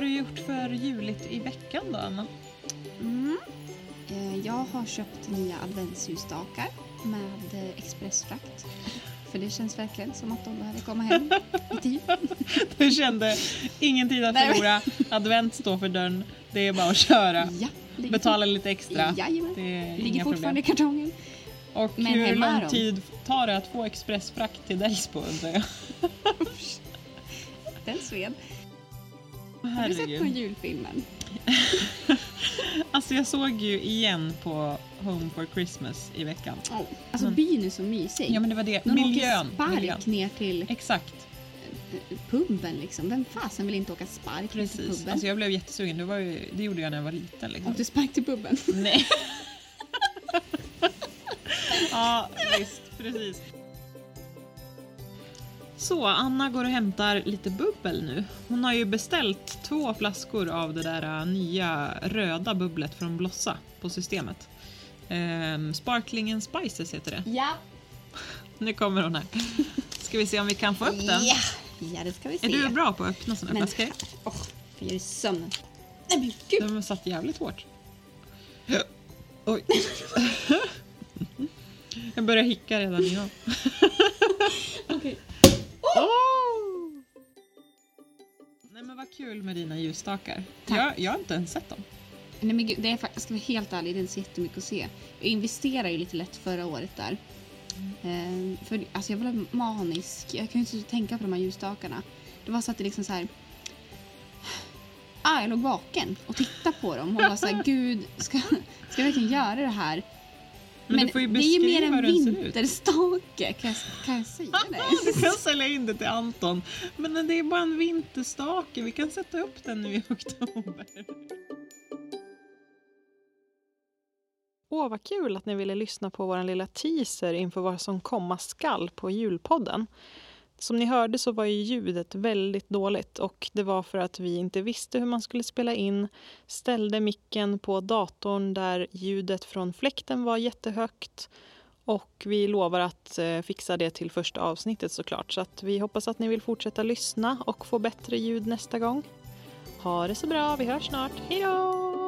har du gjort för juligt i veckan då, Anna? Mm. Eh, Jag har köpt nya adventsljusstakar med eh, expressfrakt. För det känns verkligen som att de behöver komma hem i tid. Du kände ingen tid att förlora, advent står för dörren, det är bara att köra. Ja, Betala lite extra. Jajamän. Det är Ligger inga fortfarande problem. i kartongen. Och Men hur lång tid tar det att få expressfrakt till Delsbo undrar jag? Den sved. Har du sett på julfilmen? Alltså jag såg ju igen på Home for Christmas i veckan. Oh. Alltså Men- byn är så mysig. Ja men det var det, Någon miljön. åker spark miljön. ner till Exakt, eh, puben liksom. Vem fasen vill inte åka spark ner till precis. puben? Alltså jag blev jättesugen, det, var ju, det gjorde jag när jag var liten. Liksom. Åkte spark till puben? Nej. ja, visst. Precis. Så, Anna går och hämtar lite bubbel nu. Hon har ju beställt två flaskor av det där äh, nya röda bubblet från Blossa på systemet. Ehm, Sparkling and Spices heter det. Ja. Nu kommer hon här. Ska vi se om vi kan få upp den? Ja. ja, det ska vi se. Är du bra på att öppna såna Men- flaskor? Åh, jag gör i sömnen. Nej men gud! De har satt jävligt hårt. Oj. Jag börjar hicka redan innan. Okej. Oh! Nej men vad kul med dina ljusstakar. Tack. Jag, jag har inte ens sett dem. Nej men gud, det är, jag ska vara helt ärlig, det är inte så jättemycket att se. Jag investerade ju lite lätt förra året där. Ehm, för alltså jag blev manisk. Jag kan ju inte tänka på de här ljusstakarna. Det var så att det liksom så här... Ah, jag låg vaken och tittade på dem och var så här, gud, ska, ska jag verkligen göra det här? Men du får ju det är ju mer beskriva en hur den ser ut. vinterstake, kan jag, kan jag säga Du det? kan sälja in det till Anton. Men det är bara en vinterstake. Vi kan sätta upp den nu i oktober. Åh, vad kul att ni ville lyssna på vår lilla teaser inför vad som komma skall på julpodden. Som ni hörde så var ju ljudet väldigt dåligt och det var för att vi inte visste hur man skulle spela in, ställde micken på datorn där ljudet från fläkten var jättehögt och vi lovar att eh, fixa det till första avsnittet såklart. Så att vi hoppas att ni vill fortsätta lyssna och få bättre ljud nästa gång. Ha det så bra, vi hörs snart. Hej då!